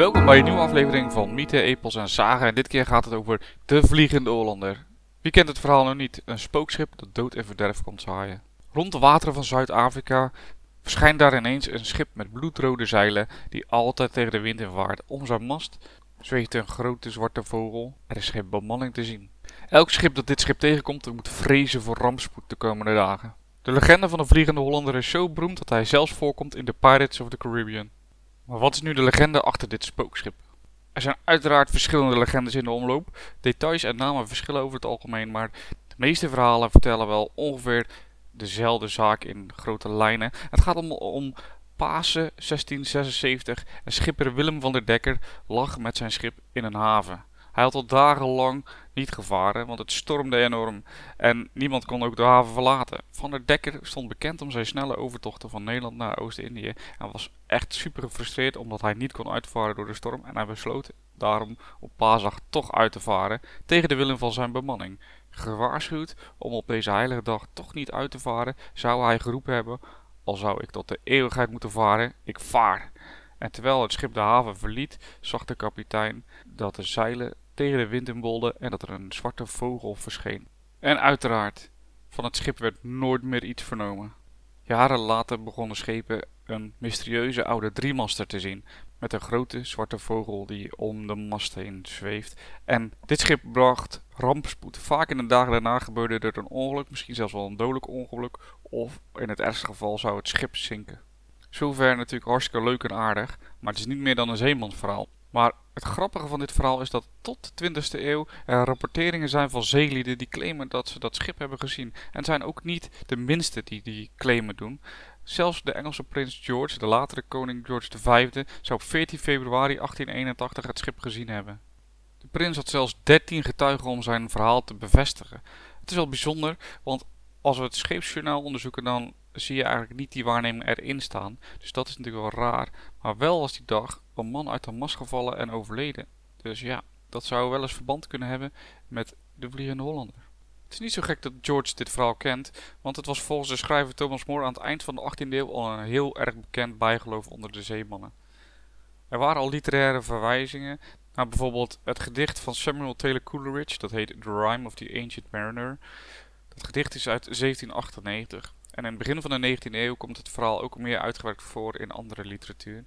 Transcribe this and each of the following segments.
bij een nieuwe aflevering van Mythe, Epos en Zagen. En dit keer gaat het over de Vliegende Hollander. Wie kent het verhaal nog niet? Een spookschip dat dood en verderf komt zaaien. Rond de wateren van Zuid-Afrika verschijnt daar ineens een schip met bloedrode zeilen die altijd tegen de wind in vaart. Om zijn mast zweeft een grote zwarte vogel. Er is geen bemanning te zien. Elk schip dat dit schip tegenkomt moet vrezen voor rampspoed de komende dagen. De legende van de Vliegende Hollander is zo beroemd dat hij zelfs voorkomt in de Pirates of the Caribbean. Maar wat is nu de legende achter dit spookschip? Er zijn uiteraard verschillende legendes in de omloop. Details en namen verschillen over het algemeen, maar de meeste verhalen vertellen wel ongeveer dezelfde zaak in grote lijnen. Het gaat om, om Pasen 1676 en schipper Willem van der Dekker lag met zijn schip in een haven. Hij had al dagenlang niet gevaren, want het stormde enorm en niemand kon ook de haven verlaten. Van der Dekker stond bekend om zijn snelle overtochten van Nederland naar Oost-Indië en was echt super gefrustreerd omdat hij niet kon uitvaren door de storm en hij besloot daarom op paasdag toch uit te varen tegen de willen van zijn bemanning. Gewaarschuwd om op deze heilige dag toch niet uit te varen, zou hij geroepen hebben: Al zou ik tot de eeuwigheid moeten varen, ik vaar. En terwijl het schip de haven verliet, zag de kapitein dat de zeilen tegen de wind inbolden en dat er een zwarte vogel verscheen. En uiteraard, van het schip werd nooit meer iets vernomen. Jaren later begonnen schepen een mysterieuze oude driemaster te zien, met een grote zwarte vogel die om de mast heen zweeft. En dit schip bracht rampspoed. Vaak in de dagen daarna gebeurde er een ongeluk, misschien zelfs wel een dodelijk ongeluk, of in het ergste geval zou het schip zinken. Zover natuurlijk hartstikke leuk en aardig, maar het is niet meer dan een zeemansverhaal. Maar het grappige van dit verhaal is dat tot de 20e eeuw er rapporteringen zijn van zeelieden die claimen dat ze dat schip hebben gezien. En zijn ook niet de minste die die claimen doen. Zelfs de Engelse prins George, de latere koning George V, zou op 14 februari 1881 het schip gezien hebben. De prins had zelfs 13 getuigen om zijn verhaal te bevestigen. Het is wel bijzonder, want als we het scheepsjournaal onderzoeken, dan zie je eigenlijk niet die waarneming erin staan. Dus dat is natuurlijk wel raar. Maar wel was die dag een man uit de mast gevallen en overleden. Dus ja, dat zou wel eens verband kunnen hebben met de Vliegende Hollander. Het is niet zo gek dat George dit verhaal kent, want het was volgens de schrijver Thomas More aan het eind van de 18e eeuw al een heel erg bekend bijgeloof onder de zeemannen. Er waren al literaire verwijzingen naar bijvoorbeeld het gedicht van Samuel Taylor Coleridge, dat heet The Rime of the Ancient Mariner. Dat gedicht is uit 1798 en in het begin van de 19e eeuw komt het verhaal ook meer uitgewerkt voor in andere literatuur.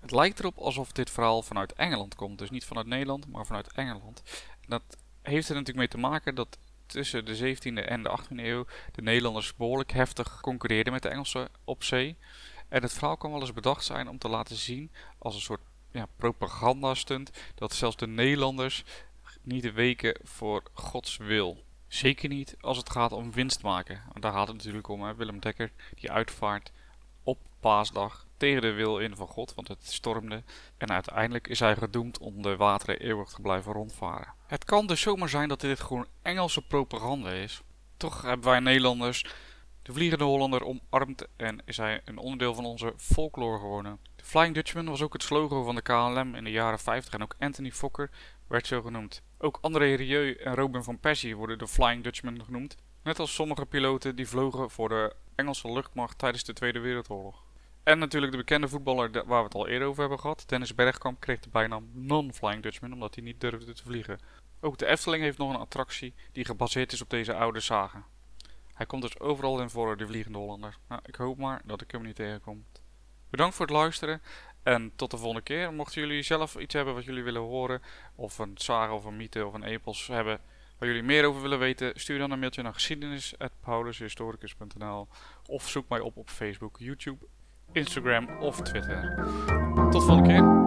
Het lijkt erop alsof dit verhaal vanuit Engeland komt. Dus niet vanuit Nederland, maar vanuit Engeland. En dat heeft er natuurlijk mee te maken dat tussen de 17e en de 18e eeuw de Nederlanders behoorlijk heftig concurreerden met de Engelsen op zee. En het verhaal kan wel eens bedacht zijn om te laten zien als een soort ja, propagandastunt dat zelfs de Nederlanders niet weken voor Gods wil. Zeker niet als het gaat om winst maken. Want daar gaat het natuurlijk om. Hè? Willem Dekker die uitvaart op paasdag tegen de wil in van God, want het stormde. En uiteindelijk is hij gedoemd om de wateren eeuwig te blijven rondvaren. Het kan dus zomaar zijn dat dit gewoon Engelse propaganda is. Toch hebben wij Nederlanders de Vliegende Hollander omarmd en is hij een onderdeel van onze folklore geworden. De Flying Dutchman was ook het slogan van de KLM in de jaren 50 en ook Anthony Fokker werd zo genoemd. Ook André Rieu en Robin van Persie worden de Flying Dutchman genoemd. Net als sommige piloten die vlogen voor de Engelse luchtmacht tijdens de Tweede Wereldoorlog. En natuurlijk de bekende voetballer waar we het al eerder over hebben gehad, Dennis Bergkamp, kreeg de bijnaam Non-Flying Dutchman omdat hij niet durfde te vliegen. Ook de Efteling heeft nog een attractie die gebaseerd is op deze oude zagen. Hij komt dus overal in voor, de Vliegende Hollander. Nou, ik hoop maar dat ik hem niet tegenkom. Bedankt voor het luisteren en tot de volgende keer. Mochten jullie zelf iets hebben wat jullie willen horen, of een zagen of een mythe of een epos hebben waar jullie meer over willen weten, stuur dan een mailtje naar geschiedenis.paulushistoricus.nl of zoek mij op op Facebook, YouTube, Instagram of Twitter. Tot de volgende keer.